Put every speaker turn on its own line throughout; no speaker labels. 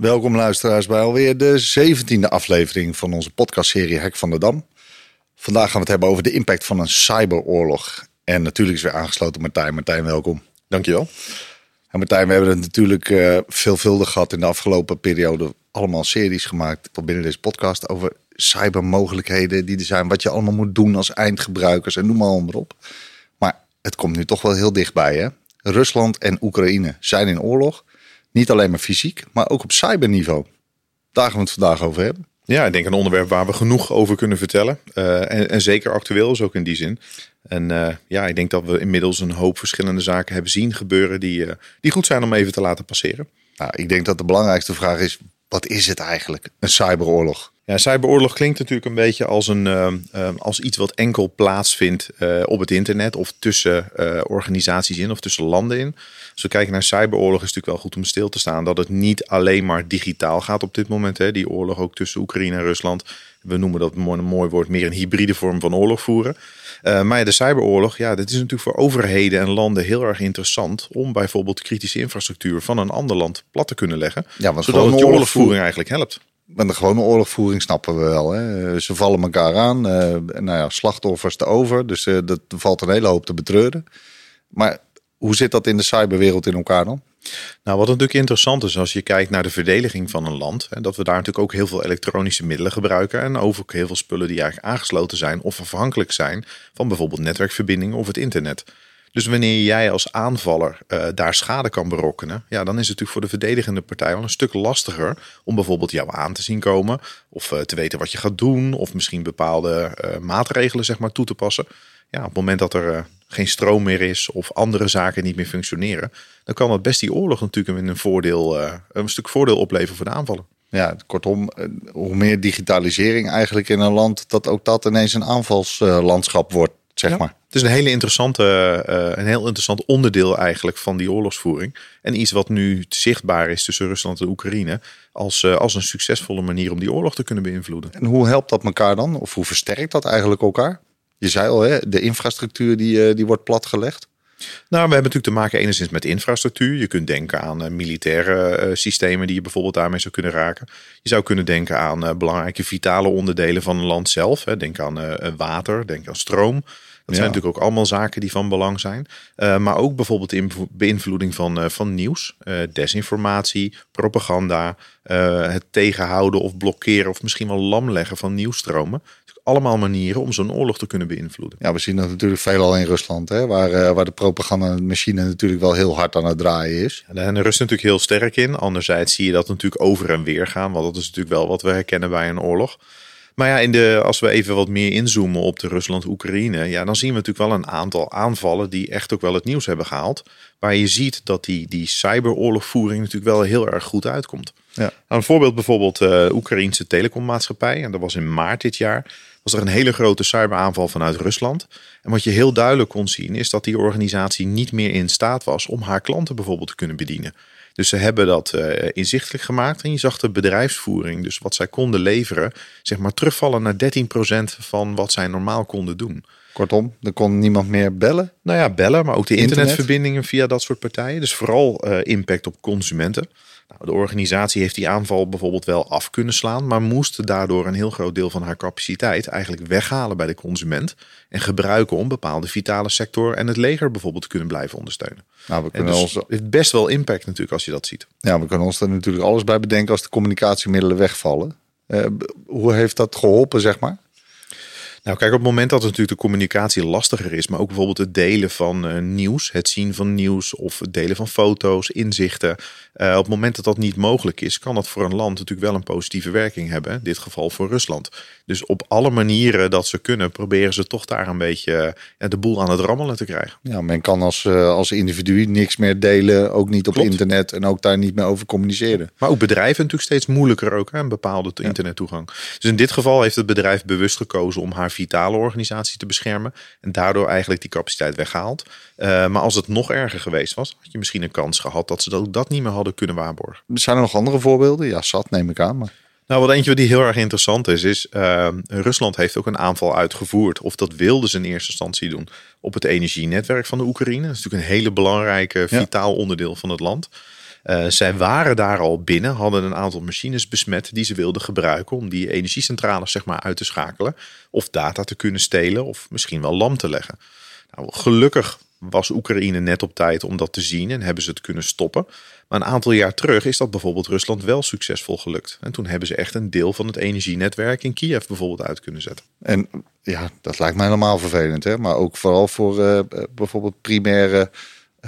Welkom luisteraars bij alweer de zeventiende aflevering van onze podcastserie Hek van de Dam. Vandaag gaan we het hebben over de impact van een cyberoorlog. En natuurlijk is weer aangesloten Martijn. Martijn, welkom.
Dankjewel.
En Martijn, we hebben het natuurlijk uh, veelvuldig gehad in de afgelopen periode. Allemaal series gemaakt binnen deze podcast over cybermogelijkheden die er zijn. Wat je allemaal moet doen als eindgebruikers en noem maar, maar op. Maar het komt nu toch wel heel dichtbij hè. Rusland en Oekraïne zijn in oorlog. Niet alleen maar fysiek, maar ook op cyberniveau. Daar gaan we het vandaag over hebben.
Ja, ik denk een onderwerp waar we genoeg over kunnen vertellen. Uh, en, en, zeker actueel is ook in die zin. En uh, ja, ik denk dat we inmiddels een hoop verschillende zaken hebben zien gebeuren die, uh, die goed zijn om even te laten passeren.
Nou, ik denk dat de belangrijkste vraag is: wat is het eigenlijk? Een cyberoorlog?
Ja, cyberoorlog klinkt natuurlijk een beetje als, een, uh, als iets wat enkel plaatsvindt uh, op het internet of tussen uh, organisaties in of tussen landen in. Als we kijken naar cyberoorlog is het natuurlijk wel goed om stil te staan dat het niet alleen maar digitaal gaat op dit moment. Hè. Die oorlog ook tussen Oekraïne en Rusland. We noemen dat een mooi woord meer een hybride vorm van oorlog voeren. maar de cyberoorlog, ja, dat is natuurlijk voor overheden en landen heel erg interessant om bijvoorbeeld kritische infrastructuur van een ander land plat te kunnen leggen. Ja, zodat het je oorlogvoering eigenlijk helpt
met de gewone oorlogvoering snappen we wel. Hè? Ze vallen elkaar aan. Uh, nou ja, slachtoffers te over. Dus dat valt een hele hoop te betreuren. Maar hoe zit dat in de cyberwereld in elkaar dan?
Nou, wat natuurlijk interessant is als je kijkt naar de verdediging van een land. En dat we daar natuurlijk ook heel veel elektronische middelen gebruiken. En ook heel veel spullen die eigenlijk aangesloten zijn of afhankelijk zijn van bijvoorbeeld netwerkverbindingen of het internet. Dus wanneer jij als aanvaller uh, daar schade kan berokkenen, ja, dan is het natuurlijk voor de verdedigende partij wel een stuk lastiger om bijvoorbeeld jou aan te zien komen of uh, te weten wat je gaat doen of misschien bepaalde uh, maatregelen zeg maar toe te passen. Ja, op het moment dat er geen stroom meer is of andere zaken niet meer functioneren, dan kan dat best die oorlog natuurlijk een voordeel, een stuk voordeel opleveren voor de aanvaller.
Ja, kortom, hoe meer digitalisering eigenlijk in een land, dat ook dat ineens een aanvalslandschap wordt zeg maar.
Het is een hele interessante, uh, een heel interessant onderdeel eigenlijk van die oorlogsvoering. En iets wat nu zichtbaar is tussen Rusland en Oekraïne. Als, uh, als een succesvolle manier om die oorlog te kunnen beïnvloeden.
En hoe helpt dat elkaar dan? Of hoe versterkt dat eigenlijk elkaar? Je zei al, hè, de infrastructuur die, uh, die wordt platgelegd.
Nou, we hebben natuurlijk te maken enigszins met infrastructuur. Je kunt denken aan uh, militaire uh, systemen die je bijvoorbeeld daarmee zou kunnen raken. Je zou kunnen denken aan uh, belangrijke vitale onderdelen van een land zelf. Hè. Denk aan water, denk aan stroom. Dat zijn natuurlijk ook allemaal zaken die van belang zijn. Maar ook bijvoorbeeld in beïnvloeding van, van nieuws, desinformatie, propaganda, het tegenhouden of blokkeren of misschien wel lamleggen van nieuwstromen. Allemaal manieren om zo'n oorlog te kunnen beïnvloeden.
Ja, we zien dat natuurlijk veelal in Rusland, hè, waar, waar de propagandamachine natuurlijk wel heel hard aan het draaien is.
En de Rust natuurlijk heel sterk in. Anderzijds zie je dat natuurlijk over en weer gaan, want dat is natuurlijk wel wat we herkennen bij een oorlog. Maar ja, in de, als we even wat meer inzoomen op de Rusland-Oekraïne, ja, dan zien we natuurlijk wel een aantal aanvallen die echt ook wel het nieuws hebben gehaald. Waar je ziet dat die, die cyberoorlogvoering natuurlijk wel heel erg goed uitkomt. Ja. Nou, een voorbeeld bijvoorbeeld de uh, Oekraïnse telecommaatschappij. En dat was in maart dit jaar. Was er een hele grote cyberaanval vanuit Rusland. En wat je heel duidelijk kon zien is dat die organisatie niet meer in staat was om haar klanten bijvoorbeeld te kunnen bedienen. Dus ze hebben dat uh, inzichtelijk gemaakt. En je zag de bedrijfsvoering, dus wat zij konden leveren, zeg maar terugvallen naar 13% van wat zij normaal konden doen.
Kortom, er kon niemand meer bellen?
Nou ja, bellen, maar ook de internetverbindingen via dat soort partijen. Dus vooral uh, impact op consumenten. Nou, de organisatie heeft die aanval bijvoorbeeld wel af kunnen slaan, maar moest daardoor een heel groot deel van haar capaciteit eigenlijk weghalen bij de consument en gebruiken om bepaalde vitale sector en het leger bijvoorbeeld te kunnen blijven ondersteunen. Nou, we kunnen dus ons... Het heeft best wel impact natuurlijk als je dat ziet.
Ja, we kunnen ons er natuurlijk alles bij bedenken als de communicatiemiddelen wegvallen. Uh, hoe heeft dat geholpen, zeg maar?
Nou, kijk, op het moment dat het natuurlijk de communicatie lastiger is, maar ook bijvoorbeeld het delen van uh, nieuws, het zien van nieuws of het delen van foto's, inzichten. Uh, op het moment dat dat niet mogelijk is, kan dat voor een land natuurlijk wel een positieve werking hebben. In dit geval voor Rusland. Dus op alle manieren dat ze kunnen, proberen ze toch daar een beetje uh, de boel aan het rammelen te krijgen.
Ja, men kan als, als individu niks meer delen, ook niet op Klopt. internet en ook daar niet meer over communiceren.
Maar ook bedrijven natuurlijk steeds moeilijker ook, hè, een bepaalde ja. internettoegang. Dus in dit geval heeft het bedrijf bewust gekozen om haar vitale organisatie te beschermen. En daardoor eigenlijk die capaciteit weggehaald. Uh, maar als het nog erger geweest was, had je misschien een kans gehad dat ze dat, dat niet meer hadden kunnen waarborgen.
Zijn er nog andere voorbeelden? Ja, zat neem ik aan. Maar...
Nou, wat eentje die heel erg interessant is, is uh, Rusland heeft ook een aanval uitgevoerd. Of dat wilden ze in eerste instantie doen op het energienetwerk van de Oekraïne. Dat is natuurlijk een hele belangrijke, vitaal onderdeel van het land. Uh, zij waren daar al binnen, hadden een aantal machines besmet die ze wilden gebruiken om die energiecentrales zeg maar uit te schakelen. Of data te kunnen stelen of misschien wel lam te leggen. Nou, gelukkig was Oekraïne net op tijd om dat te zien en hebben ze het kunnen stoppen. Maar een aantal jaar terug is dat bijvoorbeeld Rusland wel succesvol gelukt. En toen hebben ze echt een deel van het energienetwerk in Kiev bijvoorbeeld uit kunnen zetten.
En ja, dat lijkt mij helemaal vervelend. Hè? Maar ook vooral voor uh, bijvoorbeeld primaire eh,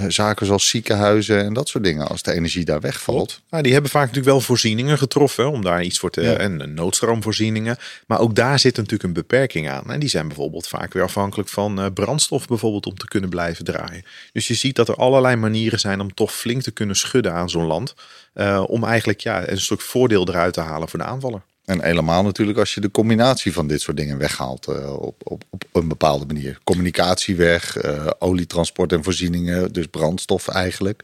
zaken zoals ziekenhuizen en dat soort dingen, als de energie daar wegvalt.
Nou, die hebben vaak natuurlijk wel voorzieningen getroffen om daar iets voor te. Ja. En noodstroomvoorzieningen. Maar ook daar zit natuurlijk een beperking aan. En die zijn bijvoorbeeld vaak weer afhankelijk van uh, brandstof, bijvoorbeeld, om te kunnen blijven draaien. Dus je ziet dat er allerlei manieren zijn om toch flink te kunnen schudden aan zo'n land. Uh, om eigenlijk ja, een stuk voordeel eruit te halen voor de aanvaller.
En helemaal natuurlijk als je de combinatie van dit soort dingen weghaalt uh, op, op, op een bepaalde manier. Communicatie weg, uh, olietransport en voorzieningen, dus brandstof eigenlijk.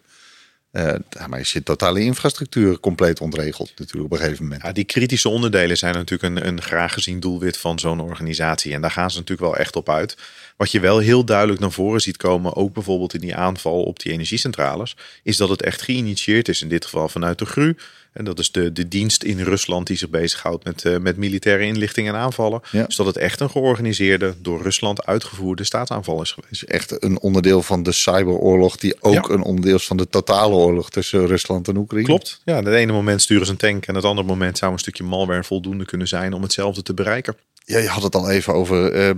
Uh, maar je zit totale infrastructuur compleet ontregeld natuurlijk op een gegeven moment.
Ja, die kritische onderdelen zijn natuurlijk een, een graag gezien doelwit van zo'n organisatie. En daar gaan ze natuurlijk wel echt op uit. Wat je wel heel duidelijk naar voren ziet komen, ook bijvoorbeeld in die aanval op die energiecentrales, is dat het echt geïnitieerd is, in dit geval vanuit de GRU. En dat is de, de dienst in Rusland die zich bezighoudt met, uh, met militaire inlichting en aanvallen. Ja. Dus dat het echt een georganiseerde, door Rusland uitgevoerde staatsaanval is geweest.
echt een onderdeel van de cyberoorlog, die ook ja. een onderdeel is van de totale oorlog tussen Rusland en Oekraïne.
Klopt. Ja, het ene moment sturen ze een tank en het andere moment zou een stukje malware voldoende kunnen zijn om hetzelfde te bereiken.
Ja, je had het al even over uh,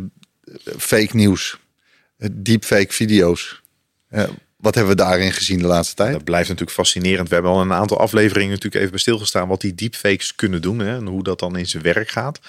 fake nieuws, deepfake video's. Uh, wat hebben we daarin gezien de laatste tijd?
Dat blijft natuurlijk fascinerend. We hebben al een aantal afleveringen natuurlijk even bij stilgestaan wat die deepfakes kunnen doen hè, en hoe dat dan in zijn werk gaat.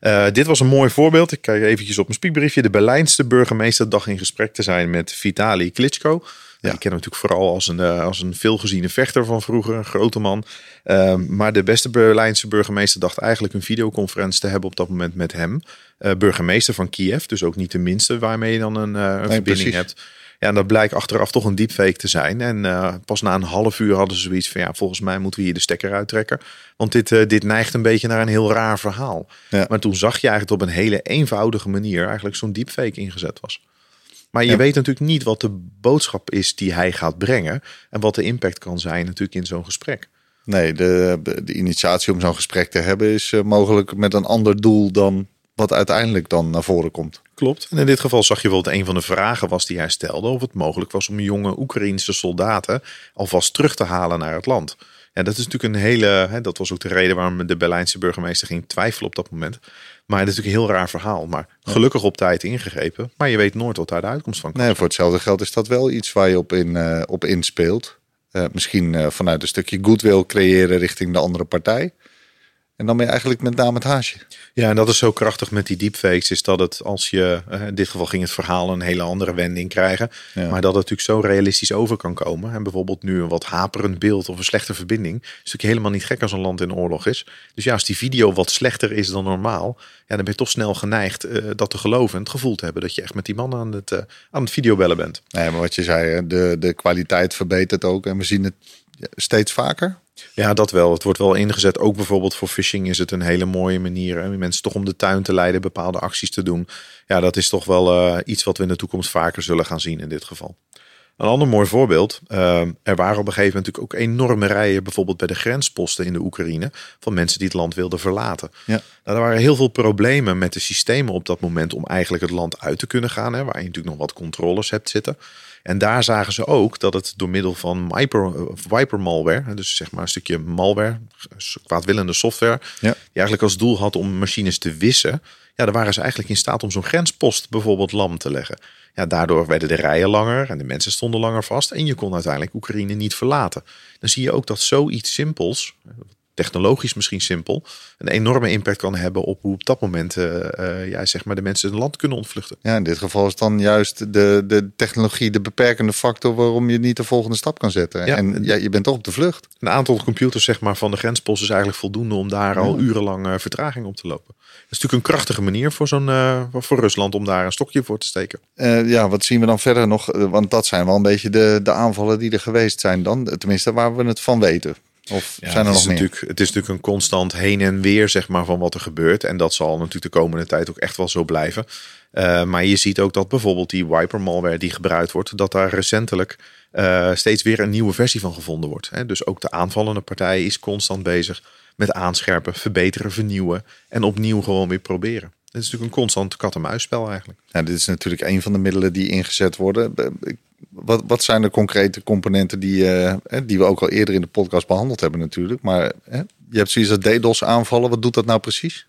Uh, dit was een mooi voorbeeld. Ik kijk eventjes op mijn spiekbriefje. De Berlijnse burgemeester dacht in gesprek te zijn met Vitali Klitschko. Ja. Die kennen we natuurlijk vooral als een, uh, als een veelgeziene vechter van vroeger, een grote man. Uh, maar de beste Berlijnse burgemeester dacht eigenlijk een videoconferentie te hebben op dat moment met hem. Uh, burgemeester van Kiev, dus ook niet de minste waarmee je dan een, een nee, verbinding precies. hebt. Ja, en dat blijkt achteraf toch een deepfake te zijn. En uh, pas na een half uur hadden ze zoiets van ja, volgens mij moeten we hier de stekker uittrekken. Want dit, uh, dit neigt een beetje naar een heel raar verhaal. Ja. Maar toen zag je eigenlijk op een hele eenvoudige manier eigenlijk zo'n deepfake ingezet was. Maar je ja. weet natuurlijk niet wat de boodschap is die hij gaat brengen. En wat de impact kan zijn natuurlijk in zo'n gesprek.
Nee, de, de initiatie om zo'n gesprek te hebben is uh, mogelijk met een ander doel dan wat uiteindelijk dan naar voren komt.
Klopt. En in dit geval zag je wel dat een van de vragen was die hij stelde of het mogelijk was om jonge Oekraïnse soldaten alvast terug te halen naar het land. Ja, dat is natuurlijk een hele. Hè, dat was ook de reden waarom de Berlijnse burgemeester ging twijfelen op dat moment. Maar het is natuurlijk een heel raar verhaal. Maar gelukkig op tijd ingegrepen. Maar je weet nooit wat daar de uitkomst van komt.
Nee, voor hetzelfde geld is dat wel iets waar je op, in, uh, op inspeelt. Uh, misschien uh, vanuit een stukje goodwill creëren richting de andere partij. En dan ben je eigenlijk met name het haasje.
Ja, en dat is zo krachtig met die deepfakes. Is dat het als je, in dit geval ging het verhaal een hele andere wending krijgen. Ja. Maar dat het natuurlijk zo realistisch over kan komen. En bijvoorbeeld nu een wat haperend beeld of een slechte verbinding. Is natuurlijk helemaal niet gek als een land in oorlog is. Dus ja, als die video wat slechter is dan normaal. Ja, dan ben je toch snel geneigd uh, dat te geloven. En het gevoel te hebben dat je echt met die man aan het, uh, aan het videobellen bent.
Nee, maar wat je zei, de, de kwaliteit verbetert ook. En we zien het steeds vaker.
Ja, dat wel. Het wordt wel ingezet. Ook bijvoorbeeld voor phishing is het een hele mooie manier. Hè? Mensen toch om de tuin te leiden, bepaalde acties te doen. Ja, dat is toch wel uh, iets wat we in de toekomst vaker zullen gaan zien in dit geval. Een ander mooi voorbeeld. Uh, er waren op een gegeven moment natuurlijk ook enorme rijen, bijvoorbeeld bij de grensposten in de Oekraïne, van mensen die het land wilden verlaten. Ja. Nou, er waren heel veel problemen met de systemen op dat moment om eigenlijk het land uit te kunnen gaan, hè, waar je natuurlijk nog wat controles hebt zitten. En daar zagen ze ook dat het door middel van Viper, Viper malware, dus zeg maar een stukje malware, kwaadwillende software, ja. die eigenlijk als doel had om machines te wissen, ja, dan waren ze eigenlijk in staat om zo'n grenspost bijvoorbeeld lam te leggen. Ja, daardoor werden de rijen langer en de mensen stonden langer vast en je kon uiteindelijk Oekraïne niet verlaten. Dan zie je ook dat zoiets simpels, technologisch misschien simpel, een enorme impact kan hebben op hoe op dat moment uh, uh, ja, zeg maar de mensen het land kunnen ontvluchten.
Ja, in dit geval is dan juist de, de technologie de beperkende factor waarom je niet de volgende stap kan zetten. Ja, en ja, je bent toch op de vlucht.
Een aantal computers zeg maar, van de grenspost is eigenlijk voldoende om daar ja. al urenlang uh, vertraging op te lopen. Dat is natuurlijk een krachtige manier voor, zo'n, voor Rusland om daar een stokje voor te steken.
ja, wat zien we dan verder nog? Want dat zijn wel een beetje de, de aanvallen die er geweest zijn dan. Tenminste, waar we het van weten. Of
Ja,
zijn er
het,
nog
is
meer?
natuurlijk, het is natuurlijk een constant heen en weer zeg maar, van wat er gebeurt. En dat zal natuurlijk de komende tijd ook echt wel zo blijven. Eh, maar je ziet ook dat bijvoorbeeld die wiper malware die gebruikt wordt, dat daar recentelijk eh, steeds weer een nieuwe versie van gevonden wordt. Hè. Dus ook de aanvallende partij is constant bezig met aanscherpen, verbeteren, vernieuwen en opnieuw gewoon weer proberen. Het is natuurlijk een constant kat-en-muisspel eigenlijk.
Ja, dit is natuurlijk een van de middelen die ingezet worden. Ik- Wat, wat zijn de concrete componenten die, eh, hè, die we ook al eerder in de podcast behandeld hebben natuurlijk. Maar je hebt zoiets als DDoS aanvallen. Wat doet dat nou precies?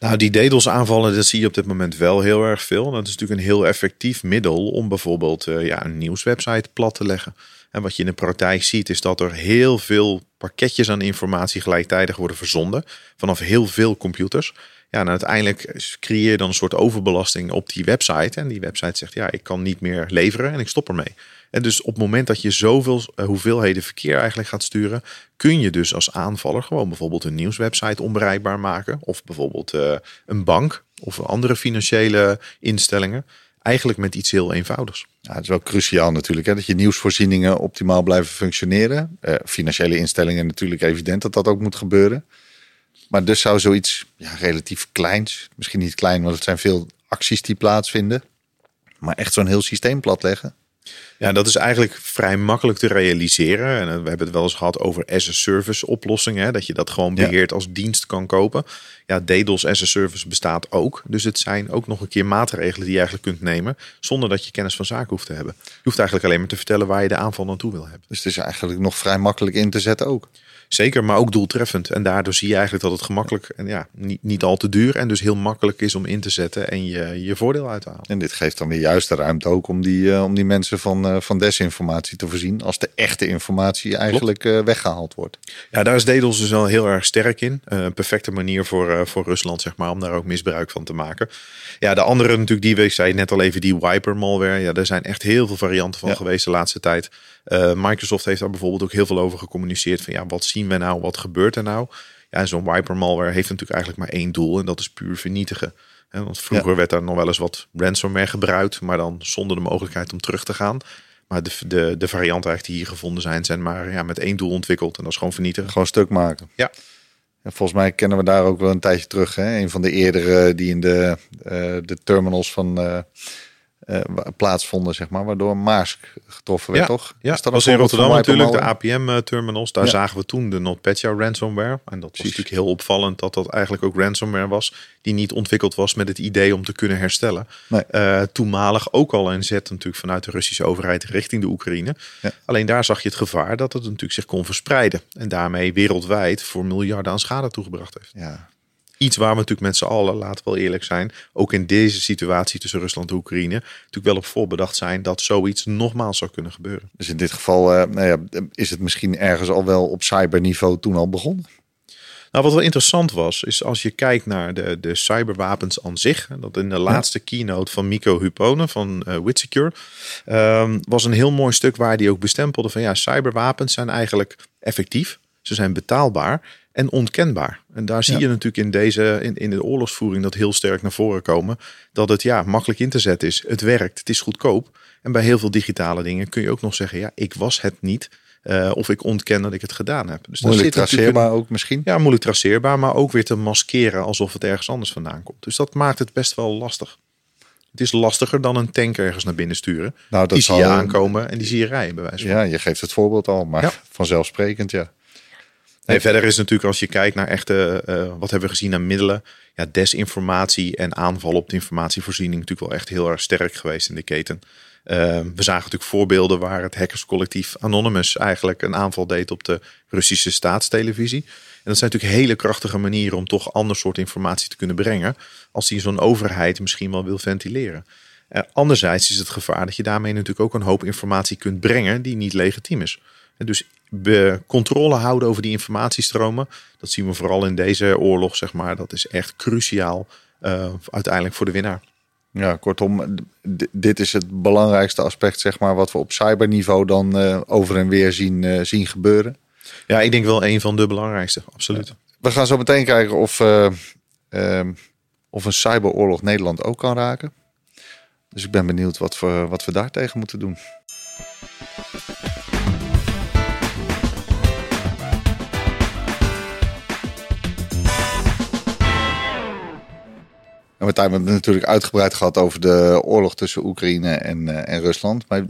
Nou, die DDoS aanvallen, dat zie je op dit moment wel heel erg veel. Dat is natuurlijk een heel effectief middel om bijvoorbeeld eh, ja, een nieuwswebsite plat te leggen. En wat je in de praktijk ziet, is dat er heel veel pakketjes aan informatie gelijktijdig worden verzonden vanaf heel veel computers. Ja, en uiteindelijk creëer je dan een soort overbelasting op die website. En die website zegt, ja, ik kan niet meer leveren en ik stop ermee. En dus op het moment dat je zoveel eh, hoeveelheden verkeer eigenlijk gaat sturen, kun je dus als aanvaller gewoon bijvoorbeeld een nieuwswebsite onbereikbaar maken. Of bijvoorbeeld eh, een bank of andere financiële instellingen. Eigenlijk met iets heel eenvoudigs.
Ja, het is wel cruciaal natuurlijk hè, dat je nieuwsvoorzieningen optimaal blijven functioneren. Eh, financiële instellingen natuurlijk evident dat dat ook moet gebeuren. Maar dus zou zoiets ja, relatief kleins, misschien niet klein, want het zijn veel acties die plaatsvinden. Maar echt zo'n heel systeem platleggen.
Ja, dat is eigenlijk vrij makkelijk te realiseren. En eh, we hebben het wel eens gehad over as-a-service oplossingen. Hè, dat je dat gewoon
Ja.
beheerd als dienst kan kopen. Ja, DDoS as-a-service bestaat ook. Dus het zijn ook nog een keer maatregelen die je eigenlijk kunt nemen. Zonder dat je kennis van zaken hoeft te hebben. Je hoeft eigenlijk alleen maar te vertellen waar je de aanval naartoe wil hebben.
Dus het is eigenlijk nog vrij makkelijk in te zetten ook.
Zeker, maar ook doeltreffend. En daardoor zie je eigenlijk dat het gemakkelijk en ja, niet, niet al te duur en dus heel makkelijk is om in te zetten en je, je voordeel uit te halen.
En dit geeft dan weer juist de ruimte ook om die, eh, om die mensen van, eh, van desinformatie te voorzien. Als de echte informatie eigenlijk eh, weggehaald wordt.
Ja, daar is DDoS dus wel heel erg sterk in. Een perfecte manier voor, voor Rusland, zeg maar, om daar ook misbruik van te maken. Ja, de andere natuurlijk die we zei net al even, die wiper malware. Ja, er zijn echt heel veel varianten van
Ja.
geweest de laatste tijd. Eh, Microsoft heeft daar bijvoorbeeld ook heel veel over gecommuniceerd. Van ja, wat zien we nou? Wat gebeurt er nou? Ja, en zo'n wiper malware heeft natuurlijk eigenlijk maar één doel. En dat is puur vernietigen. Hè, want vroeger werd daar nog wel eens wat ransomware gebruikt. Maar dan zonder de mogelijkheid om terug te gaan. Maar de, de, de varianten eigenlijk die hier gevonden zijn, zijn maar ja, met één doel ontwikkeld. En dat is gewoon vernietigen.
Gewoon stuk maken.
Ja.
En volgens mij kennen we daar ook wel een tijdje terug. Hè? Een van de eerdere die in de, eh, de terminals van eh, eh, wa- plaatsvonden, zeg maar. Waardoor Maersk getroffen werd, toch?
Ja, dat was in Rotterdam natuurlijk, de? APM-terminals. Daar
Ja.
zagen we toen de NotPetya ransomware. En dat was
Precies.
natuurlijk heel opvallend dat dat eigenlijk ook ransomware was. Die niet ontwikkeld was met het idee om te kunnen herstellen.
Nee.
Eh, toenmalig ook al een zet natuurlijk vanuit de Russische overheid richting de Oekraïne.
Ja.
Alleen daar zag je het gevaar dat het natuurlijk zich kon verspreiden. En daarmee wereldwijd voor miljarden aan schade toegebracht heeft.
Ja.
Iets waar we natuurlijk met z'n allen, laten we wel eerlijk zijn, ook in deze situatie tussen Rusland en Oekraïne, natuurlijk wel op voorbedacht zijn dat zoiets nogmaals zou kunnen gebeuren.
Dus in dit geval eh, nou ja, is het misschien ergens al wel op cyberniveau toen al begonnen.
Nou, wat wel interessant was, is als je kijkt naar de, de cyberwapens aan zich. Dat in de laatste keynote van Miko Hupone van eh Witsecure ehm, was een heel mooi stuk waar die ook bestempelde van ja, cyberwapens zijn eigenlijk effectief. Ze zijn betaalbaar en onkenbaar. En daar zie
Ja.
je natuurlijk in deze in, in de oorlogsvoering dat heel sterk naar voren komen. Dat het ja makkelijk in te zetten is. Het werkt, het is goedkoop. En bij heel veel digitale dingen kun je ook nog zeggen: ja, ik was het niet. eh, of ik ontken dat ik het gedaan heb. Dus daar
Moeilijk
zit natuurlijk een-
traceerbaar ook misschien.
ja, moeilijk traceerbaar, maar ook weer te maskeren alsof het ergens anders vandaan komt. Dus dat maakt het best wel lastig. Het is lastiger dan een tank ergens naar binnen sturen.
Nou, dat
die zie je
zal-
aankomen en die zie je rijden bij wijze van.
Ja, je geeft het voorbeeld al, maar
Ja.
vanzelfsprekend, ja.
Nee, verder is natuurlijk als je kijkt naar echte, eh, wat hebben we gezien aan middelen. Ja, desinformatie en aanval op de informatievoorziening natuurlijk wel echt heel erg sterk geweest in de keten. Eh, we zagen natuurlijk voorbeelden waar het hackerscollectief Anonymous eigenlijk een aanval deed op de Russische staatstelevisie. En dat zijn natuurlijk hele krachtige manieren om toch ander soort informatie te kunnen brengen. Als die zo'n overheid misschien wel wil ventileren. Eh, anderzijds is het gevaar dat je daarmee natuurlijk ook een hoop informatie kunt brengen die niet legitiem is. En dus controle houden over die informatiestromen, dat zien we vooral in deze oorlog, zeg maar. Dat is echt cruciaal eh, uiteindelijk voor de winnaar.
Ja, kortom, dit is het belangrijkste aspect, zeg maar, wat we op cyberniveau dan eh, over en weer zien, eh, zien gebeuren.
Ja, ik denk wel een van de belangrijkste, absoluut.
We gaan zo meteen kijken of, eh, ehm, of een cyberoorlog Nederland ook kan raken. Dus ik ben benieuwd wat we, wat we daar tegen moeten doen. En we hebben het natuurlijk uitgebreid gehad over de oorlog tussen Oekraïne en, uh, en Rusland. Maar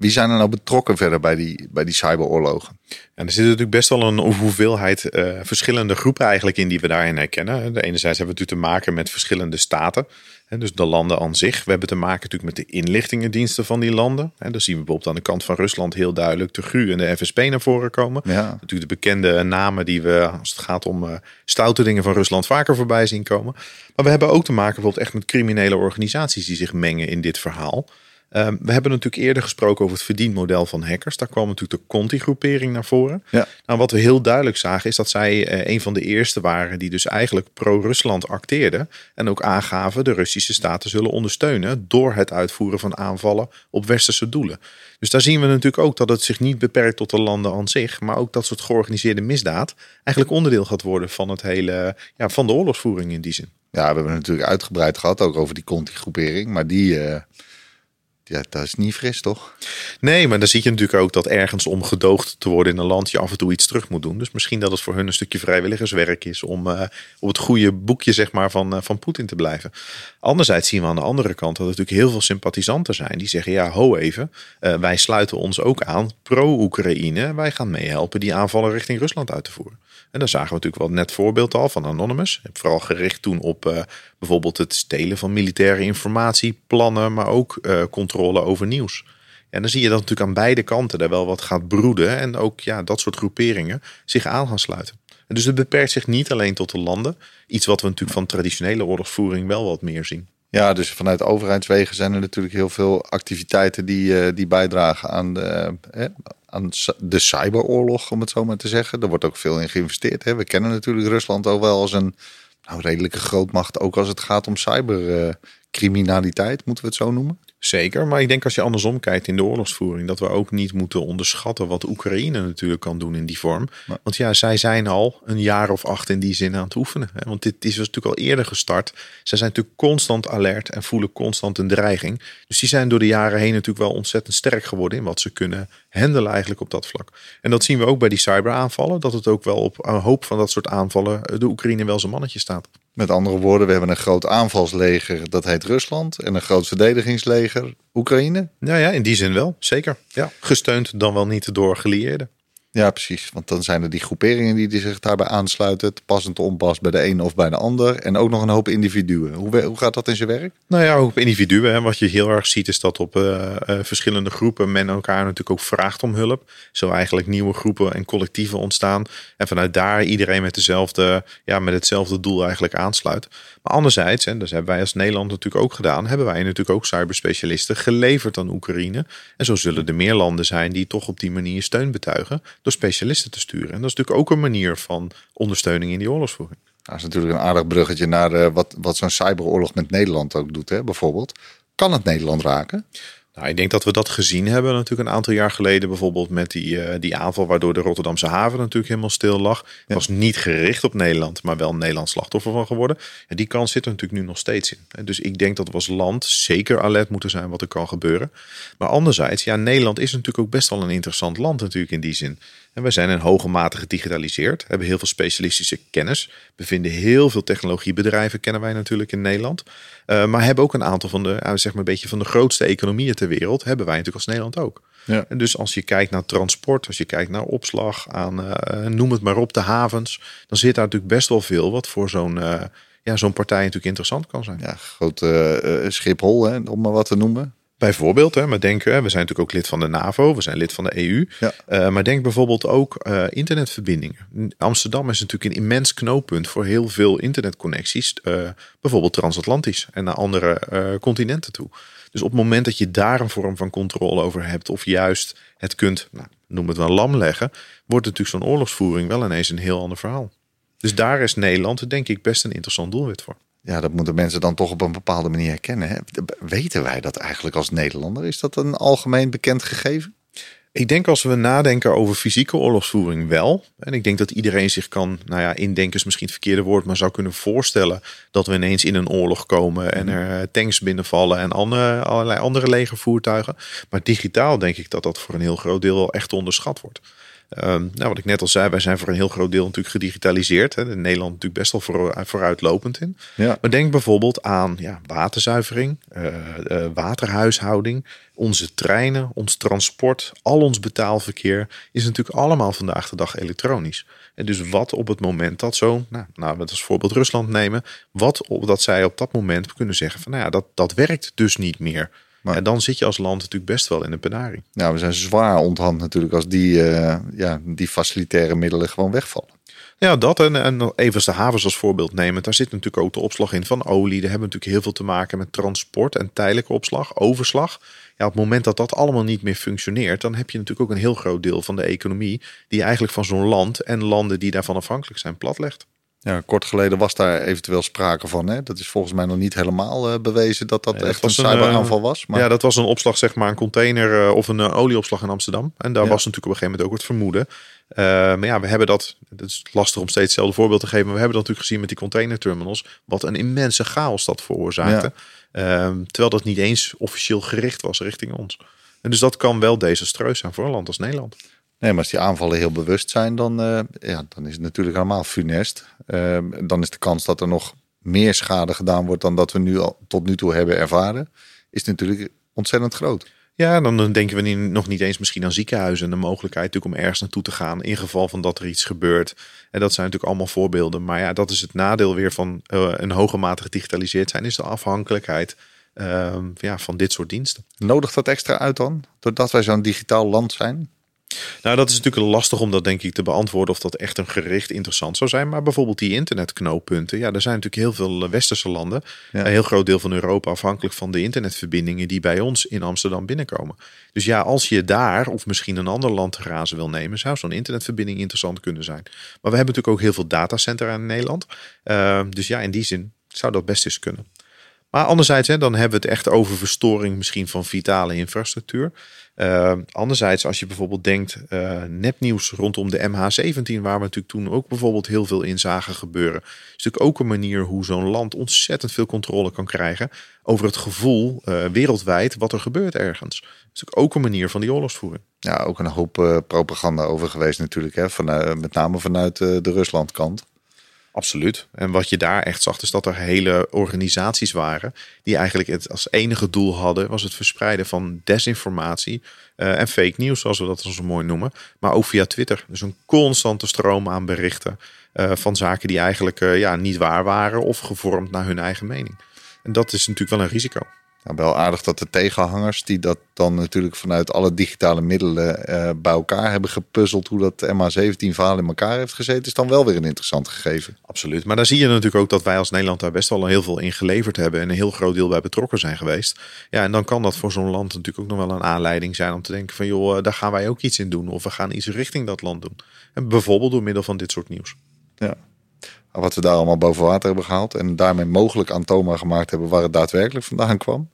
wie zijn er nou betrokken verder bij die, bij die cyberoorlogen?
En er zit natuurlijk best wel een hoeveelheid uh, verschillende groepen eigenlijk in die we daarin herkennen. De enerzijds hebben we natuurlijk te maken met verschillende staten. Hè, dus de landen aan zich. We hebben te maken natuurlijk met de inlichtingendiensten van die landen. En dan zien we bijvoorbeeld aan de kant van Rusland heel duidelijk de GU en de FSB naar voren komen. Ja. Natuurlijk de bekende namen die we, als het gaat om uh, stoute dingen van Rusland, vaker voorbij zien komen. Maar we hebben ook te maken bijvoorbeeld echt met criminele organisaties die zich mengen in dit verhaal. Um, we hebben natuurlijk eerder gesproken over het verdienmodel van hackers. Daar kwam natuurlijk de Conti-groepering naar voren. Ja. Nou, wat we heel duidelijk zagen is dat zij uh, een van de eerste waren die dus eigenlijk pro-Rusland acteerden. En ook aangaven de Russische staat te zullen ondersteunen door het uitvoeren van aanvallen op westerse doelen. Dus daar zien we natuurlijk ook dat het zich niet beperkt tot de landen aan zich, maar ook dat soort georganiseerde misdaad eigenlijk onderdeel gaat worden van het hele, ja, van de oorlogsvoering in die zin.
Ja, we hebben het natuurlijk uitgebreid gehad ook over die Conti-groepering, maar die. Uh ja, dat is niet fris, toch?
Nee, maar dan zie je natuurlijk ook dat ergens om gedoogd te worden in een land je af en toe iets terug moet doen. Dus misschien dat het voor hun een stukje vrijwilligerswerk is om uh, op het goede boekje zeg maar, van, uh, van Poetin te blijven. Anderzijds zien we aan de andere kant dat er natuurlijk heel veel sympathisanten zijn die zeggen: ja, ho even, uh, wij sluiten ons ook aan pro-Oekraïne. Wij gaan meehelpen die aanvallen richting Rusland uit te voeren. En daar zagen we natuurlijk wel net voorbeeld al van Anonymous. Vooral gericht toen op uh, bijvoorbeeld het stelen van militaire informatie, plannen, maar ook uh, controle over nieuws. En dan zie je dat natuurlijk aan beide kanten er wel wat gaat broeden. En ook ja, dat soort groeperingen zich aan gaan sluiten. En dus het beperkt zich niet alleen tot de landen. Iets wat we natuurlijk van traditionele oorlogsvoering wel wat meer zien.
Ja, dus vanuit overheidswegen zijn er natuurlijk heel veel activiteiten die, uh, die bijdragen aan de, eh, aan de cyberoorlog, om het zo maar te zeggen. Er wordt ook veel in geïnvesteerd. Hè. We kennen natuurlijk Rusland ook wel als een nou, redelijke grootmacht, ook als het gaat om cybercriminaliteit, moeten we het zo noemen.
Zeker, maar ik denk als je andersom kijkt in de oorlogsvoering, dat we ook niet moeten onderschatten wat Oekraïne natuurlijk kan doen in die vorm. Want ja, zij zijn al een jaar of acht in die zin aan het oefenen. Hè? Want dit is natuurlijk al eerder gestart. Zij zijn natuurlijk constant alert en voelen constant een dreiging. Dus die zijn door de jaren heen natuurlijk wel ontzettend sterk geworden in wat ze kunnen handelen eigenlijk op dat vlak. En dat zien we ook bij die cyberaanvallen, dat het ook wel op een hoop van dat soort aanvallen de Oekraïne wel zijn mannetje staat.
Met andere woorden, we hebben een groot aanvalsleger, dat heet Rusland. En een groot verdedigingsleger, Oekraïne.
Ja, ja in die zin wel, zeker. Ja. Gesteund dan wel niet door gelieerden.
Ja, precies. Want dan zijn er die groeperingen die, zich daarbij aansluiten. Te passend onpas bij de een of bij de ander. En ook nog een hoop individuen. Hoe, hoe gaat dat in zijn werk?
Nou ja, op individuen. Hè. Wat je heel erg ziet is dat op uh, uh, verschillende groepen men elkaar natuurlijk ook vraagt om hulp. Zo eigenlijk nieuwe groepen en collectieven ontstaan. En vanuit daar iedereen met, dezelfde, ja, met hetzelfde doel eigenlijk aansluit. Anderzijds, en dat hebben wij als Nederland natuurlijk ook gedaan, hebben wij natuurlijk ook cyberspecialisten geleverd aan Oekraïne. En zo zullen er meer landen zijn die toch op die manier steun betuigen door specialisten te sturen. En dat is natuurlijk ook een manier van ondersteuning in die oorlogsvoering.
Dat is natuurlijk een aardig bruggetje naar uh, wat, wat zo'n cyberoorlog met Nederland ook doet, hè, bijvoorbeeld. Kan het Nederland raken?
Nou, ik denk dat we dat gezien hebben natuurlijk een aantal jaar geleden. Bijvoorbeeld met die, uh, die aanval waardoor de Rotterdamse haven natuurlijk helemaal stil lag. Het was niet gericht op Nederland, maar wel Nederland slachtoffer van geworden. En die kans zit er natuurlijk nu nog steeds in. Dus ik denk dat we als land zeker alert moeten zijn wat er kan gebeuren. Maar anderzijds, ja, Nederland is natuurlijk ook best wel een interessant land natuurlijk in die zin. En wij zijn in hoge mate gedigitaliseerd, hebben heel veel specialistische kennis, bevinden heel veel technologiebedrijven, kennen wij natuurlijk in Nederland. Uh, maar hebben ook een aantal van de, uh, zeg maar een beetje van de grootste economieën ter wereld, hebben wij natuurlijk als Nederland ook. Ja. En dus als je kijkt naar transport, als je kijkt naar opslag, aan uh, noem het maar op, de havens, dan zit daar natuurlijk best wel veel wat voor zo'n ja, zo'n partij natuurlijk interessant kan zijn.
Ja, groot Schiphol, hè, om maar wat te noemen.
Bijvoorbeeld, hè, maar denk, we zijn natuurlijk ook lid van de NAVO, we zijn lid van de EU. Ja. Uh, maar denk bijvoorbeeld ook uh, internetverbindingen. Amsterdam is natuurlijk een immens knooppunt voor heel veel internetconnecties. Uh, bijvoorbeeld transatlantisch en naar andere continenten toe. Dus op het moment dat je daar een vorm van controle over hebt, of juist het kunt, nou, noem het wel lam leggen, wordt natuurlijk zo'n oorlogsvoering wel ineens een heel ander verhaal. Dus daar is Nederland, denk ik, best een interessant doelwit voor.
Ja, dat moeten mensen dan toch op een bepaalde manier herkennen. Hè? Weten wij dat eigenlijk als Nederlander? Is dat een algemeen bekend gegeven?
Ik denk als we nadenken over fysieke oorlogsvoering wel. En ik denk dat iedereen zich kan, nou ja, indenken is misschien het verkeerde woord, maar zou kunnen voorstellen dat we ineens in een oorlog komen en er eh, tanks binnenvallen en andere, allerlei andere legervoertuigen. Maar digitaal denk ik dat dat voor een heel groot deel wel echt onderschat wordt. Ehm, nou, wat ik net al zei, wij zijn voor een heel groot deel natuurlijk gedigitaliseerd. Hè. In Nederland natuurlijk best wel voor, vooruitlopend in.
Ja.
Maar denk bijvoorbeeld aan ja, waterzuivering, uh, uh, waterhuishouding, onze treinen, ons transport, al ons betaalverkeer is natuurlijk allemaal vandaag de dag elektronisch. En dus wat op het moment dat zo, nou, nou we als voorbeeld Rusland nemen, wat op dat zij op dat moment kunnen zeggen van nou ja, dat, dat werkt dus niet meer. Maar, en dan zit je als land natuurlijk best wel in een penarie.
Ja, we zijn zwaar onthand natuurlijk als die, uh, ja, die facilitaire middelen gewoon wegvallen.
Ja, dat en, en even de havens als voorbeeld nemen. Daar zit natuurlijk ook de opslag in van olie. Daar hebben we natuurlijk heel veel te maken met transport en tijdelijke opslag, overslag. Ja, op het moment dat dat allemaal niet meer functioneert, dan heb je natuurlijk ook een heel groot deel van de economie die eigenlijk van zo'n land en landen die daarvan afhankelijk zijn platlegt.
Ja, kort geleden was daar eventueel sprake van. Hè? Dat is volgens mij nog niet helemaal uh, bewezen dat dat nee, echt een cyberaanval was.
Maar... Ja, dat was een opslag, zeg maar, een container uh, of een uh, olieopslag in Amsterdam. En daar ja. was natuurlijk op een gegeven moment ook het vermoeden. maar ja, we hebben dat, het is lastig om steeds hetzelfde voorbeeld te geven, maar we hebben dat natuurlijk gezien met die containerterminals. Wat een immense chaos dat veroorzaakte. Ja. terwijl dat niet eens officieel gericht was richting ons. En dus dat kan wel desastreus zijn voor een land als Nederland.
Nee, maar als die aanvallen heel bewust zijn, dan, uh, ja, dan is het natuurlijk helemaal funest. Uh, dan is de kans dat er nog meer schade gedaan wordt dan dat we nu al, tot nu toe hebben ervaren, is natuurlijk ontzettend groot.
Ja, dan denken we nog niet eens misschien aan ziekenhuizen en de mogelijkheid natuurlijk om ergens naartoe te gaan in geval van dat er iets gebeurt. En dat zijn natuurlijk allemaal voorbeelden. Maar ja, dat is het nadeel weer van uh, een hoge mate gedigitaliseerd zijn, is de afhankelijkheid ehm, ja, van dit soort diensten.
Nodigt dat extra uit dan, doordat wij zo'n digitaal land zijn?
Nou, dat is natuurlijk lastig om dat denk ik te beantwoorden of dat echt een gericht interessant zou zijn. Maar bijvoorbeeld die internetknooppunten. Ja, er zijn natuurlijk heel veel eh, westerse landen. Ja. Een heel groot deel van Europa afhankelijk van de internetverbindingen die bij ons in Amsterdam binnenkomen. Dus ja, als je daar of misschien een ander land te grazen wil nemen, zou zo'n internetverbinding interessant kunnen zijn. Maar we hebben natuurlijk ook heel veel datacentra in Nederland. Uh, dus ja, in die zin zou dat best eens kunnen. Maar anderzijds, hè, dan hebben we het echt over verstoring misschien van vitale infrastructuur. Uh, anderzijds, als je bijvoorbeeld denkt, uh, nepnieuws rondom de MH17, waar we natuurlijk toen ook bijvoorbeeld heel veel in zagen gebeuren, is natuurlijk ook een manier hoe zo'n land ontzettend veel controle kan krijgen over het gevoel uh, wereldwijd wat er gebeurt ergens. Dat is natuurlijk ook een manier van die oorlogsvoering.
Ja, ook een hoop propaganda over geweest natuurlijk, hè, met name vanuit de Ruslandkant.
Absoluut. En wat je daar echt zag, is dat er hele organisaties waren die eigenlijk het als enige doel hadden, was het verspreiden van desinformatie uh, en fake nieuws, zoals we dat zo mooi noemen. Maar ook via Twitter. Dus een constante stroom aan berichten uh, van zaken die eigenlijk uh, ja, niet waar waren of gevormd naar hun eigen mening. En dat is natuurlijk wel een risico.
Nou, wel aardig dat de tegenhangers, die dat dan natuurlijk vanuit alle digitale middelen uh, bij elkaar hebben gepuzzeld, hoe dat MA17-verhaal in elkaar heeft gezeten, is dan wel weer een interessant gegeven.
Absoluut. Maar dan zie je natuurlijk ook dat wij als Nederland daar best wel heel veel in geleverd hebben en een heel groot deel bij betrokken zijn geweest. Ja, en dan kan dat voor zo'n land natuurlijk ook nog wel een aanleiding zijn om te denken van joh, eh, daar gaan wij ook iets in doen. Of we gaan iets richting dat land doen. En bijvoorbeeld door middel van dit soort nieuws.
Ja. Wat we daar allemaal boven water hebben gehaald. En daarmee mogelijk aantoonbaar gemaakt hebben waar het daadwerkelijk vandaan kwam.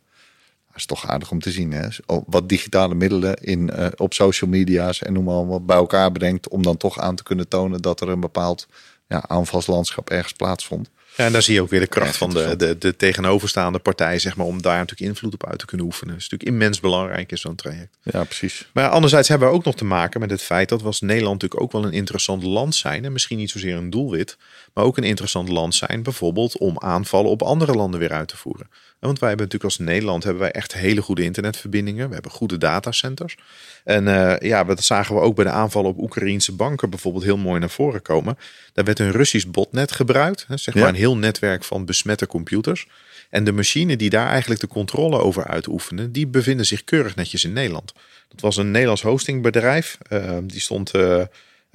Dat is toch aardig om te zien. Hè? Wat digitale middelen in, uh, op social media's en noem maar wat bij elkaar brengt. Om dan toch aan te kunnen tonen dat er een bepaald ja, aanvalslandschap ergens plaatsvond.
Ja, en daar zie je ook weer de kracht van de, de, de tegenoverstaande partij, zeg maar, om daar natuurlijk invloed op uit te kunnen oefenen. Dat is natuurlijk immens belangrijk in zo'n traject.
Ja, precies.
Maar anderzijds hebben we ook nog te maken met het feit dat we als Nederland natuurlijk ook wel een interessant land zijn. En misschien niet zozeer een doelwit, maar ook een interessant land zijn, bijvoorbeeld om aanvallen op andere landen weer uit te voeren. Want wij hebben natuurlijk als Nederland hebben wij echt hele goede internetverbindingen. We hebben goede datacenters. En uh, ja, dat zagen we ook bij de aanvallen op Oekraïense banken bijvoorbeeld heel mooi naar voren komen. Daar werd een Russisch botnet gebruikt. Zeg maar een heel netwerk van besmette computers. En de machine die daar eigenlijk de controle over uitoefende, die bevinden zich keurig netjes in Nederland. Dat was een Nederlands hostingbedrijf. Uh, die stond... Uh,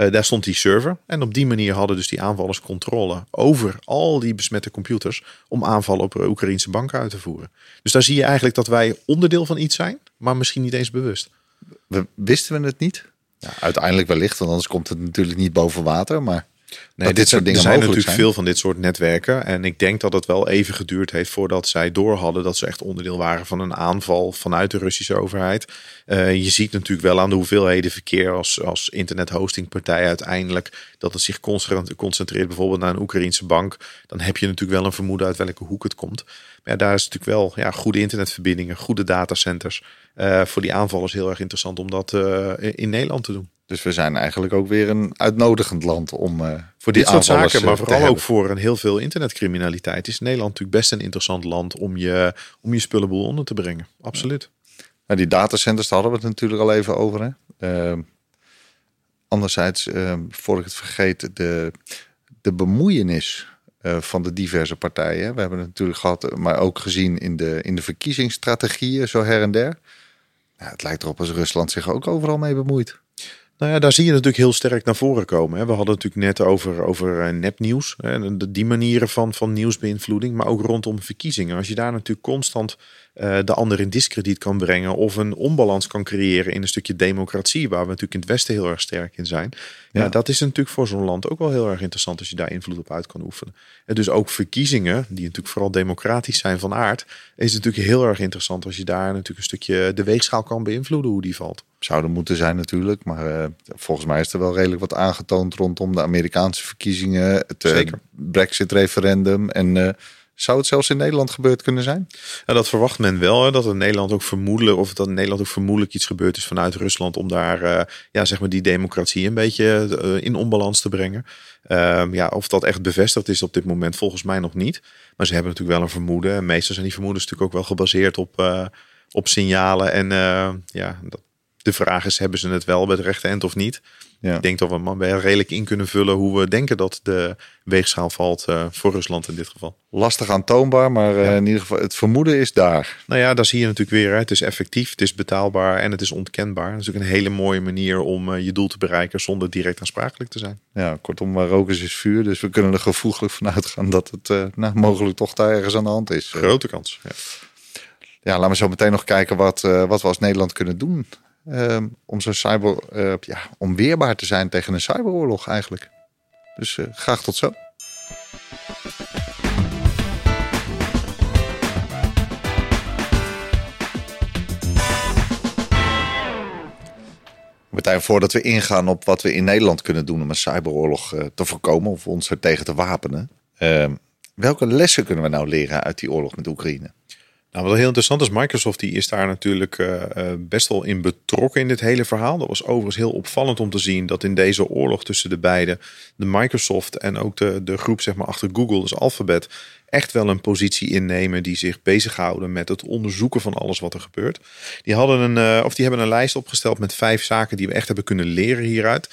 uh, daar stond die server. En op die manier hadden dus die aanvallers controle over al die besmette computers. om aanvallen op Oekraïnse banken uit te voeren. Dus daar zie je eigenlijk dat wij onderdeel van iets zijn, maar misschien niet eens bewust.
We, wisten we het niet? Ja, uiteindelijk wellicht, want anders komt het natuurlijk niet boven water. Maar
Nee, dit soort dingen er zijn natuurlijk zijn. veel van dit soort netwerken. En ik denk dat het wel even geduurd heeft voordat zij door hadden dat ze echt onderdeel waren van een aanval vanuit de Russische overheid. Uh, je ziet natuurlijk wel aan de hoeveelheden verkeer als, als internethostingpartij uiteindelijk dat het zich concentreert bijvoorbeeld naar een Oekraïnse bank. Dan heb je natuurlijk wel een vermoeden uit welke hoek het komt. Maar ja, daar is natuurlijk wel ja, goede internetverbindingen, goede datacenters. Uh, voor die aanvallers heel erg interessant om dat uh, in Nederland te doen.
Dus we zijn eigenlijk ook weer een uitnodigend land om uh,
voor dit soort zaken, maar vooral ook voor een heel veel internetcriminaliteit is Nederland natuurlijk best een interessant land om je, om je spullenboel onder te brengen. Absoluut.
Ja. die datacenters, daar hadden we het natuurlijk al even over. Hè? Uh, anderzijds, uh, voor ik het vergeet, de, de bemoeienis uh, van de diverse partijen. We hebben het natuurlijk gehad, maar ook gezien in de, in de verkiezingsstrategieën, zo her en der. Ja, het lijkt erop als Rusland zich ook overal mee bemoeit.
Nou ja, daar zie je natuurlijk heel sterk naar voren komen. We hadden het natuurlijk net over, over eh, nepnieuws. Die manieren van, van nieuwsbeïnvloeding, maar ook rondom verkiezingen. Als je daar natuurlijk constant uh, de ander in discrediet kan brengen of een onbalans kan creëren in een stukje democratie, waar we natuurlijk in het Westen heel erg sterk in zijn. Ja, dat is natuurlijk voor zo'n land ook wel heel erg interessant als je daar invloed op uit kan oefenen. En dus ook verkiezingen, die natuurlijk vooral democratisch zijn van aard, is natuurlijk heel erg interessant als je daar natuurlijk een stukje de weegschaal kan beïnvloeden hoe die valt.
Zouden moeten zijn natuurlijk, maar uh, volgens mij is er wel redelijk wat aangetoond rondom de Amerikaanse verkiezingen, het uh, Brexit-referendum en zou het zelfs in Nederland gebeurd kunnen zijn?
Ja, dat verwacht men wel. Hè, dat in Nederland ook vermoedelijk, of dat in Nederland ook vermoedelijk iets gebeurd is vanuit Rusland om daar uh, ja, zeg maar die democratie een beetje uh, in onbalans te brengen. Um, ja, of dat echt bevestigd is op dit moment, volgens mij nog niet. Maar ze hebben natuurlijk wel een vermoeden. En meestal zijn die vermoedens natuurlijk ook wel gebaseerd op, uh, op signalen. En ja, dat, de vraag is, hebben ze het wel bij het rechte eind of niet? Ja. Ik denk dat we maar redelijk in kunnen vullen hoe we denken dat de weegschaal valt uh, voor Rusland in dit geval.
Lastig aantoonbaar, maar uh, in ieder geval het vermoeden is daar.
Nou ja, daar zie je natuurlijk weer. Hè. Het is effectief, het is betaalbaar en het is ontkenbaar. Dat is ook een hele mooie manier om uh, je doel te bereiken zonder direct aansprakelijk te zijn.
Ja, kortom, is, is vuur. Dus we kunnen er gevoeglijk van uitgaan dat het nou, mogelijk toch daar ergens aan de hand is.
Grote kans. Ja.
ja, laten we zo meteen nog kijken wat, wat we als Nederland kunnen doen Ehm, om zo'n cyber, uh, ja, om weerbaar te zijn tegen een cyberoorlog eigenlijk. Dus uh, graag tot zo. Martijn, voordat we ingaan op wat we in Nederland kunnen doen om een cyberoorlog uh, te voorkomen of ons er tegen te wapenen. Ehm, welke lessen kunnen we nou leren uit die oorlog met Oekraïne?
Nou, wat heel interessant is, Microsoft die is daar natuurlijk uh, best wel in betrokken in dit hele verhaal. Dat was overigens heel opvallend om te zien dat in deze oorlog tussen de beide, de Microsoft en ook de, de groep zeg maar, achter Google, dus Alphabet, echt wel een positie innemen die zich bezighouden met het onderzoeken van alles wat er gebeurt. Die, hadden een, uh, of die hebben een lijst opgesteld met vijf zaken die we echt hebben kunnen leren hieruit.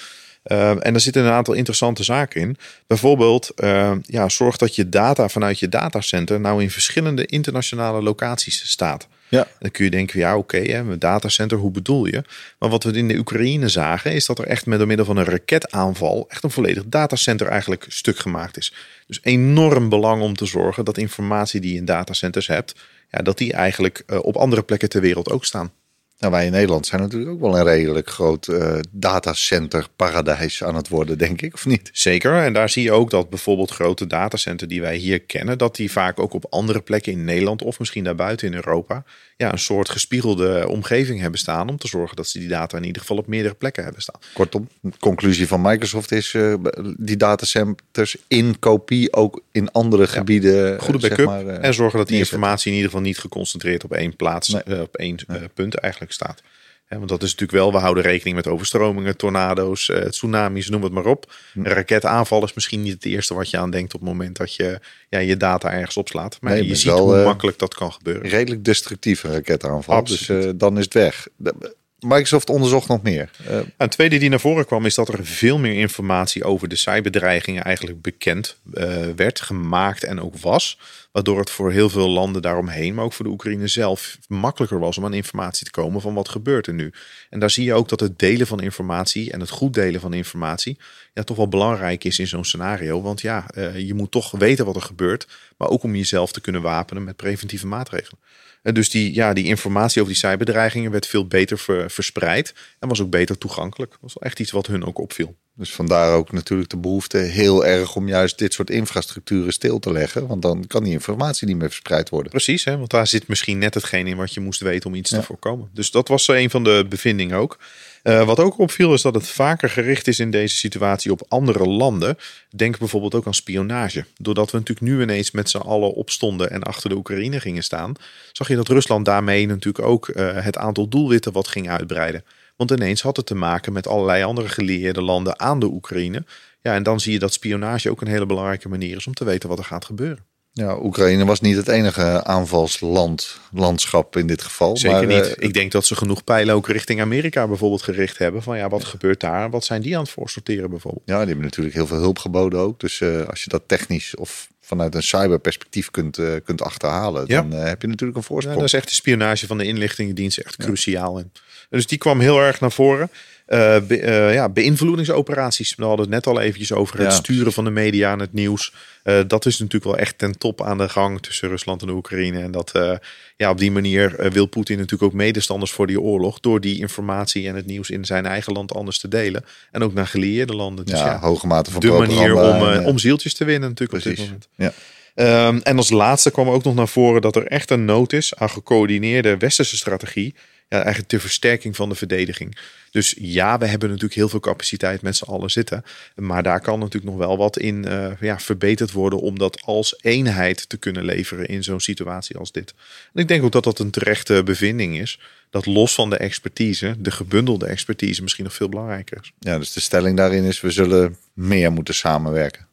Uh, en er zitten een aantal interessante zaken in. Bijvoorbeeld, uh, ja, zorg dat je data vanuit je datacenter nou in verschillende internationale locaties staat. Ja. Dan kun je denken, ja oké, okay, een datacenter, hoe bedoel je? Maar wat we in de Oekraïne zagen, is dat er echt met door middel van een raketaanval echt een volledig datacenter eigenlijk stuk gemaakt is. Dus enorm belang om te zorgen dat informatie die je in datacenters hebt, ja, dat die eigenlijk uh, op andere plekken ter wereld ook staan.
Nou, wij in Nederland zijn natuurlijk ook wel een redelijk groot uh, datacenter paradijs aan het worden, denk ik, of niet?
Zeker. En daar zie je ook dat bijvoorbeeld grote datacenter die wij hier kennen, dat die vaak ook op andere plekken in Nederland of misschien daarbuiten in Europa, ja, een soort gespiegelde omgeving hebben staan om te zorgen dat ze die data in ieder geval op meerdere plekken hebben staan.
Kortom, de conclusie van Microsoft is uh, die datacenters in kopie ook in andere ja, gebieden.
Goede backup zeg maar, uh, en zorgen dat die informatie in ieder geval niet geconcentreerd op één plaats, nee. op één nee. punt eigenlijk staat. Want dat is natuurlijk wel, we houden rekening met overstromingen, tornado's, eh, tsunamis, noem het maar op. Hm. Een raketaanval is misschien niet het eerste wat je aan denkt op het moment dat je ja, je data ergens opslaat. Maar je ziet wel, hoe uh, makkelijk dat kan gebeuren.
Redelijk destructieve raketaanval, dus uh, dan is het weg. Microsoft onderzocht nog meer.
Uh, een tweede die naar voren kwam is dat er veel meer informatie over de cyberdreigingen eigenlijk bekend uh, werd, gemaakt en ook was. Waardoor het voor heel veel landen daaromheen, maar ook voor de Oekraïne zelf, makkelijker was om aan informatie te komen van wat gebeurt er nu. En daar zie je ook dat het delen van informatie en het goed delen van informatie ja, toch wel belangrijk is in zo'n scenario. Want ja, uh, je moet toch weten wat er gebeurt, maar ook om jezelf te kunnen wapenen met preventieve maatregelen. Dus die, ja, die informatie over die cyberdreigingen werd veel beter ver, verspreid en was ook beter toegankelijk. Dat was wel echt iets wat hun ook opviel.
Dus vandaar ook natuurlijk de behoefte heel erg om juist dit soort infrastructuren stil te leggen. Want dan kan die informatie niet meer verspreid worden.
Precies, hè? want daar zit misschien net hetgeen in wat je moest weten om iets ja. te voorkomen. Dus dat was een van de bevindingen ook. Uh, wat ook opviel is dat het vaker gericht is in deze situatie op andere landen. Denk bijvoorbeeld ook aan spionage. Doordat we natuurlijk nu ineens met z'n allen opstonden en achter de Oekraïne gingen staan, zag je dat Rusland daarmee natuurlijk ook uh, het aantal doelwitten wat ging uitbreiden. Want ineens had het te maken met allerlei andere gelieerde landen aan de Oekraïne. Ja, en dan zie je dat spionage ook een hele belangrijke manier is om te weten wat er gaat gebeuren.
Ja, Oekraïne was niet het enige aanvalsland, landschap in dit geval.
Zeker
maar,
niet.
eh,
Ik denk dat ze genoeg pijlen ook richting Amerika bijvoorbeeld gericht hebben. Van ja, wat gebeurt daar? Wat zijn die aan het voorsorteren bijvoorbeeld?
ja, die hebben natuurlijk heel veel hulp geboden ook. Dus eh, als je dat technisch of vanuit een cyberperspectief kunt, eh, kunt achterhalen,
Ja.
dan eh, heb je natuurlijk een
Ja,
voorsprong.
daar is echt de spionage van de inlichtingendienst echt cruciaal in. Dus die kwam heel erg naar voren. Eh, be- eh, ja, beïnvloedingsoperaties. We hadden het net al eventjes over het
Ja.
sturen van de media aan het nieuws. Eh, dat is natuurlijk wel echt ten top aan de gang tussen Rusland en de Oekraïne. En dat, ja, op die manier wil Poetin natuurlijk ook medestanders voor die oorlog. Door die informatie en het nieuws in zijn eigen land anders te delen. En ook naar gelieerde landen. Dus
ja,
ja,
hoge mate van
de manier om,
en,
om zieltjes te winnen natuurlijk op dit
Precies.
moment.
Ja.
Ehm, en als laatste kwam ook nog naar voren dat er echt een nood is aan gecoördineerde westerse strategie. Ja, eigenlijk ter versterking van de verdediging. Dus ja, we hebben natuurlijk heel veel capaciteit met z'n allen zitten. Maar daar kan natuurlijk nog wel wat in eh, ja, verbeterd worden om dat als eenheid te kunnen leveren in zo'n situatie als dit. En ik denk ook dat dat een terechte bevinding is. Dat los van de expertise, de gebundelde expertise misschien nog veel belangrijker is.
ja, dus de stelling daarin is, we zullen meer moeten samenwerken.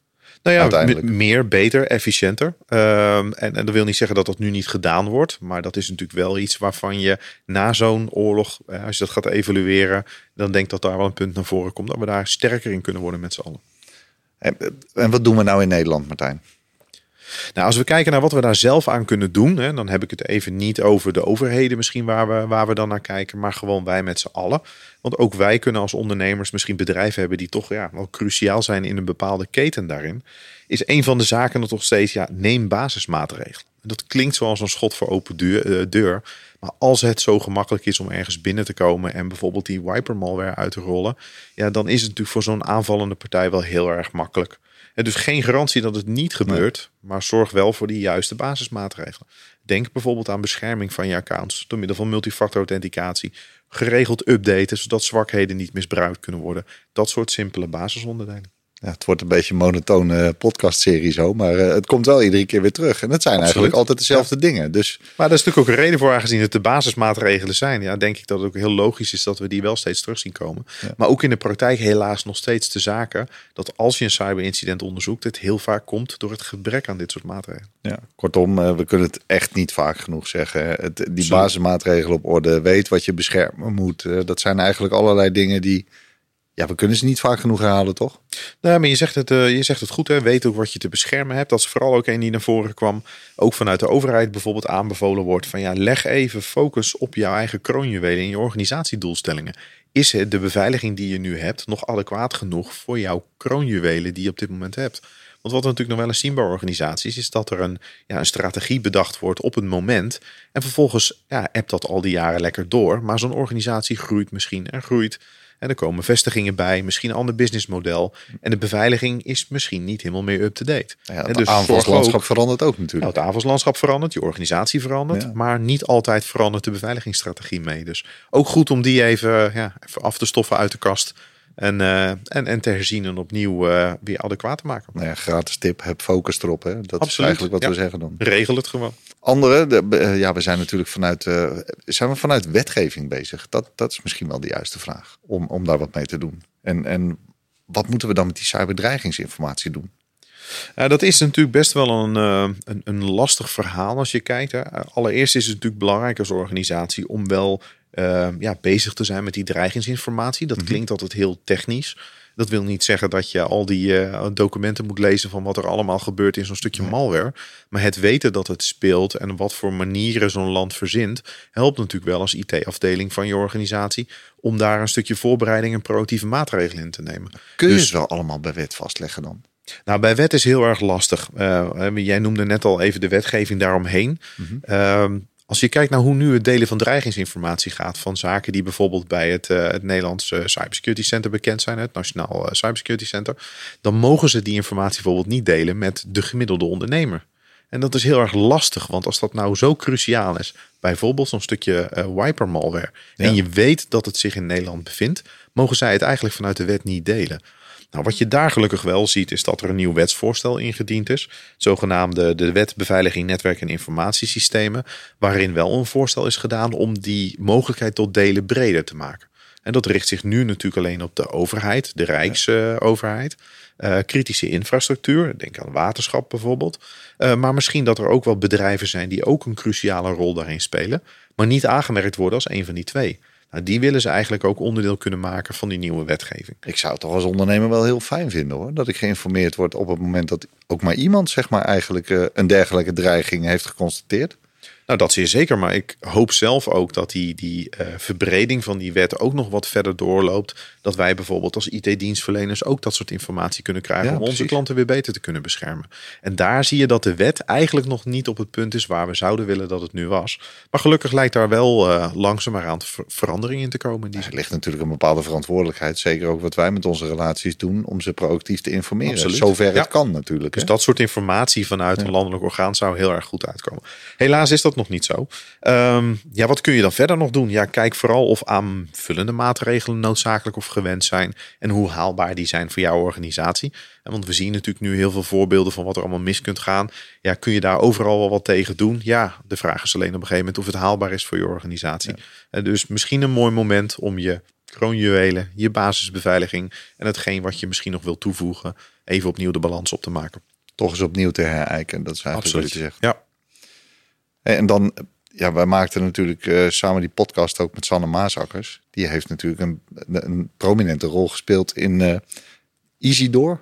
Nou ja,
Uiteindelijk.
meer, beter, efficiënter. Ehm, en, en dat wil niet zeggen dat dat nu niet gedaan wordt. Maar dat is natuurlijk wel iets waarvan je na zo'n oorlog, eh, als je dat gaat evalueren, dan denk ik dat daar wel een punt naar voren komt. Dat we daar sterker in kunnen worden met z'n allen.
En, en wat doen we nou in Nederland, Martijn?
Nou, als we kijken naar wat we daar zelf aan kunnen doen, hè, dan heb ik het even niet over de overheden misschien waar we, waar we dan naar kijken, maar gewoon wij met z'n allen. Want ook wij kunnen als ondernemers misschien bedrijven hebben die toch ja, wel cruciaal zijn in een bepaalde keten daarin. Is een van de zaken nog steeds, ja, neem basismaatregelen. En Dat klinkt zoals een schot voor open eh, deur. Maar als het zo gemakkelijk is om ergens binnen te komen en bijvoorbeeld die wiper malware uit te rollen, ja, dan is het natuurlijk voor zo'n aanvallende partij wel heel erg makkelijk. En dus geen garantie dat het niet gebeurt, maar zorg wel voor die juiste basismaatregelen. Denk bijvoorbeeld aan bescherming van je accounts door middel van multifactor authenticatie, geregeld updaten zodat zwakheden niet misbruikt kunnen worden. Dat soort simpele basisonderdelen.
Ja, het wordt een beetje een monotone podcastserie zo, maar eh, het komt wel iedere keer weer terug. En het zijn eigenlijk altijd dezelfde dingen. Dus
Maar daar is natuurlijk ook een reden voor, aangezien het de basismaatregelen zijn. Ja, denk ik dat het ook heel logisch is dat we die wel steeds terug zien komen. Maar ook in de praktijk helaas nog steeds de zaken dat als je een cyberincident onderzoekt, het heel vaak komt door het gebrek aan dit soort maatregelen.
ja, kortom, eh, we kunnen het echt niet vaak genoeg zeggen. Het, die basismaatregelen op orde, weet wat je beschermen moet. eh, dat zijn eigenlijk allerlei dingen die, ja, we kunnen ze niet vaak genoeg herhalen, toch?
Nou, maar je zegt het, eh, je zegt het goed, hè? weet ook wat je te beschermen hebt. Dat is vooral ook een die naar voren kwam. Ook vanuit de overheid bijvoorbeeld aanbevolen wordt van ja, leg even focus op jouw eigen kroonjuwelen in je organisatiedoelstellingen. Is het de beveiliging die je nu hebt nog adequaat genoeg voor jouw kroonjuwelen die je op dit moment hebt? Want wat we natuurlijk nog wel eens zien bij organisaties is dat er een, ja, een strategie bedacht wordt op het moment. En vervolgens ja, appt dat al die jaren lekker door. Maar zo'n organisatie groeit misschien en groeit. En er komen vestigingen bij, misschien een ander businessmodel. En de beveiliging is misschien niet helemaal meer up-to-date.
Ja,
En
het
dus zorg
aanvalslandschap
ook-
verandert ook
nou,
natuurlijk.
het aanvalslandschap verandert, je organisatie verandert,
Ja.
maar niet altijd verandert de beveiligingsstrategie mee. Dus ook goed om die even, ja, even af te stoffen uit de kast en, eh, en, en te herzien en opnieuw eh, weer adequaat te maken.
Nou ja, gratis tip, heb focus erop. Hè? Dat is eigenlijk wat
ja.
we zeggen dan.
Regel het gewoon.
Andere, de, eh, ja, we zijn natuurlijk vanuit, eh, zijn we vanuit wetgeving bezig? Dat, dat is misschien wel de juiste vraag, om, om daar wat mee te doen. En, en wat moeten we dan met die cyberdreigingsinformatie doen?
Ja, dat is natuurlijk best wel een, eh, een, een lastig verhaal als je kijkt. Hè. Allereerst is het natuurlijk belangrijk als organisatie om wel ja, bezig te zijn met die dreigingsinformatie. Dat klinkt altijd heel technisch. Dat wil niet zeggen dat je al die eh, documenten moet lezen van wat er allemaal gebeurt in zo'n stukje malware. Maar het weten dat het speelt en wat voor manieren zo'n land verzint, helpt natuurlijk wel als IT-afdeling van je organisatie om daar een stukje voorbereiding en proactieve maatregelen in te nemen.
Kun je
Dus-
het wel allemaal bij wet vastleggen dan?
nou, bij wet is heel erg lastig. Eh, jij noemde net al even de wetgeving daaromheen. Ehm, als je kijkt naar hoe nu het delen van dreigingsinformatie gaat van zaken die bijvoorbeeld bij het, eh, het Nederlands eh, Cybersecurity Center bekend zijn, het Nationaal eh, Cybersecurity Center, dan mogen ze die informatie bijvoorbeeld niet delen met de gemiddelde ondernemer. En dat is heel erg lastig, want als dat nou zo cruciaal is, bijvoorbeeld zo'n stukje wiper malware, en je weet dat het zich in Nederland bevindt, mogen zij het eigenlijk vanuit de wet niet delen. Nou, wat je daar gelukkig wel ziet, is dat er een nieuw wetsvoorstel ingediend is. Zogenaamde de Wet Beveiliging Netwerk en Informatiesystemen. Waarin wel een voorstel is gedaan om die mogelijkheid tot delen breder te maken. En dat richt zich nu natuurlijk alleen op de overheid, de Rijksoverheid. Uh, kritische infrastructuur, denk aan waterschap bijvoorbeeld. Uh, maar misschien dat er ook wel bedrijven zijn die ook een cruciale rol daarin spelen, maar niet aangemerkt worden als een van die twee. Nou, die willen ze eigenlijk ook onderdeel kunnen maken van die nieuwe wetgeving.
Ik zou het toch als ondernemer wel heel fijn vinden hoor. Dat ik geïnformeerd word op het moment dat ook maar iemand zeg maar eigenlijk uh, een dergelijke dreiging heeft geconstateerd.
Nou, dat zeer zeker. Maar ik hoop zelf ook dat die, die uh, verbreding van die wet ook nog wat verder doorloopt. Dat wij bijvoorbeeld als IT-dienstverleners ook dat soort informatie kunnen krijgen. om onze klanten weer beter te kunnen beschermen. En daar zie je dat de wet eigenlijk nog niet op het punt is waar we zouden willen dat het nu was. Maar gelukkig lijkt daar wel uh, langzamerhand ver verandering in te komen. Die
er ligt natuurlijk een bepaalde verantwoordelijkheid. Zeker ook wat wij met onze relaties doen. om ze proactief te informeren. Absoluut. Zover het kan natuurlijk.
Dus dat soort informatie vanuit een landelijk orgaan zou heel erg goed uitkomen. Helaas is dat nog niet zo. Um, ja, wat kun je dan verder nog doen? Ja, kijk vooral of aanvullende maatregelen noodzakelijk of gewend zijn. En hoe haalbaar die zijn voor jouw organisatie. En want we zien natuurlijk nu heel veel voorbeelden van wat er allemaal mis kunt gaan. Ja, kun je daar overal wel wat tegen doen? Ja, de vraag is alleen op een gegeven moment of het haalbaar is voor je organisatie. En dus misschien een mooi moment om je kroonjuwelen, je basisbeveiliging en hetgeen wat je misschien nog wil toevoegen, even opnieuw de balans op te maken.
Toch eens opnieuw te herijken. Dat is eigenlijk
Absoluut.
wat je zegt.
Ja.
En dan, ja, wij maakten natuurlijk uh, samen die podcast ook met Sanne Maasakkers. Die heeft natuurlijk een, een prominente rol gespeeld in uh, Easydoor.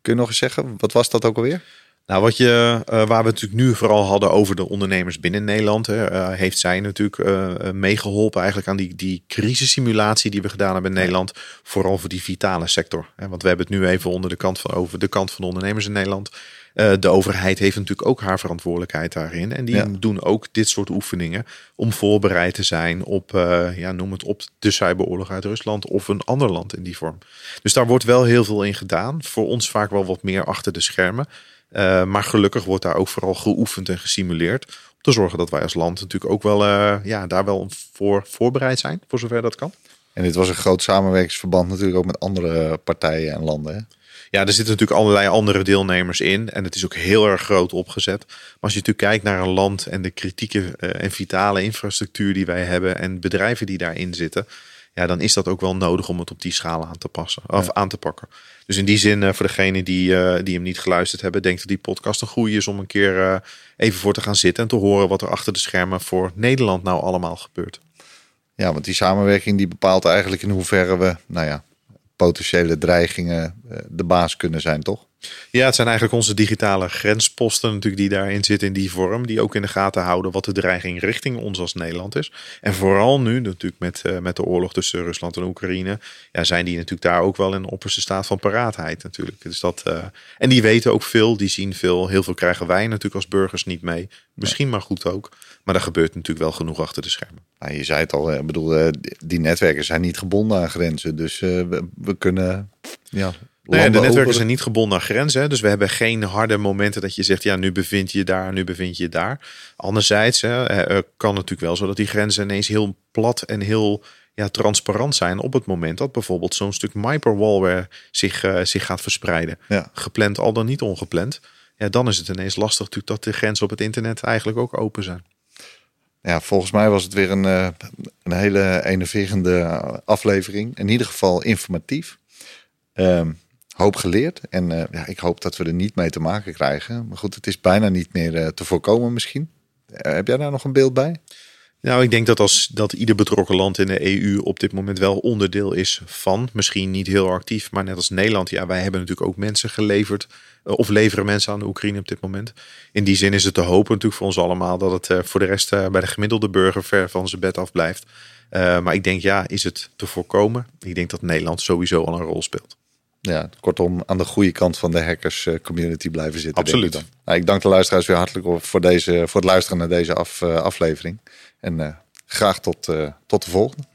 Kun je nog eens zeggen, wat was dat ook alweer?
Nou, wat je, uh, waar we natuurlijk nu vooral hadden over de ondernemers binnen Nederland, hè, uh, heeft zij natuurlijk uh, meegeholpen eigenlijk aan die, die crisissimulatie die we gedaan hebben in Nederland. Vooral voor die vitale sector. Hè, want we hebben het nu even onder de kant van, over de kant van de ondernemers in Nederland. Uh, de overheid heeft natuurlijk ook haar verantwoordelijkheid daarin. En die ja. doen ook dit soort oefeningen om voorbereid te zijn op, uh, ja, noem het op, de cyberoorlog uit Rusland of een ander land in die vorm. Dus daar wordt wel heel veel in gedaan. Voor ons vaak wel wat meer achter de schermen. Uh, maar gelukkig wordt daar ook vooral geoefend en gesimuleerd. Om te zorgen dat wij als land natuurlijk ook wel ja, daar wel voor voorbereid zijn, voor zover dat kan.
En dit was een groot samenwerkingsverband natuurlijk ook met andere partijen en landen. Hè?
Ja, er zitten natuurlijk allerlei andere deelnemers in. En het is ook heel erg groot opgezet. Maar als je natuurlijk kijkt naar een land en de kritieke uh, en vitale infrastructuur die wij hebben. En bedrijven die daarin zitten. Ja, dan is dat ook wel nodig om het op die schaal aan te passen. Of ja. aan te pakken. Dus in die zin, uh, voor degenen die, uh, die hem niet geluisterd hebben, denk dat die podcast een goede is om een keer even voor te gaan zitten. En te horen wat er achter de schermen voor Nederland nou allemaal gebeurt.
Ja, want die samenwerking die bepaalt eigenlijk in hoeverre we, nou ja, potentiële dreigingen de baas kunnen zijn, toch?
Ja, het zijn eigenlijk onze digitale grensposten natuurlijk die daarin zitten in die vorm. Die ook in de gaten houden wat de dreiging richting ons als Nederland is. En vooral nu natuurlijk met, uh, met de oorlog tussen Rusland en Oekraïne. Ja, zijn die natuurlijk daar ook wel in opperste staat van paraatheid natuurlijk. Dus dat, uh, en die weten ook veel, die zien veel. Heel veel krijgen wij natuurlijk als burgers niet mee. Misschien maar goed ook. Maar er gebeurt natuurlijk wel genoeg achter de schermen.
Nou, je zei het al, ik bedoel, die netwerken zijn niet gebonden aan grenzen. Dus uh, we, we kunnen ja,
Nee, de netwerken zijn niet gebonden aan grenzen. Dus we hebben geen harde momenten dat je zegt, ja, nu bevind je je daar, nu bevind je je daar. Anderzijds hè, kan natuurlijk wel zo dat die grenzen ineens heel plat en heel ja, transparant zijn op het moment dat bijvoorbeeld zo'n stuk MyperWallware zich, uh, zich gaat verspreiden.
Ja.
Gepland al dan niet ongepland. Ja, dan is het ineens lastig natuurlijk dat de grenzen op het internet eigenlijk ook open zijn.
Ja, volgens mij was het weer een, uh, een hele enerverende aflevering. In ieder geval informatief. Um, hoop geleerd. En uh, ja, ik hoop dat we er niet mee te maken krijgen. Maar goed, het is bijna niet meer uh, te voorkomen misschien. Heb jij daar nog een beeld bij?
Nou, ik denk dat als dat ieder betrokken land in de EU op dit moment wel onderdeel is van, misschien niet heel actief, maar net als Nederland, ja, wij hebben natuurlijk ook mensen geleverd of leveren mensen aan de Oekraïne op dit moment. In die zin is het te hopen natuurlijk voor ons allemaal dat het voor de rest bij de gemiddelde burger ver van zijn bed af blijft. maar ik denk, ja, is het te voorkomen? Ik denk dat Nederland sowieso al een rol speelt
ja, kortom aan de goede kant van de hackers community blijven zitten.
Absoluut.
Ik, nou, ik, dank de luisteraars weer hartelijk voor, deze, voor het luisteren naar deze af, uh, aflevering. En eh, graag tot, eh, tot de volgende.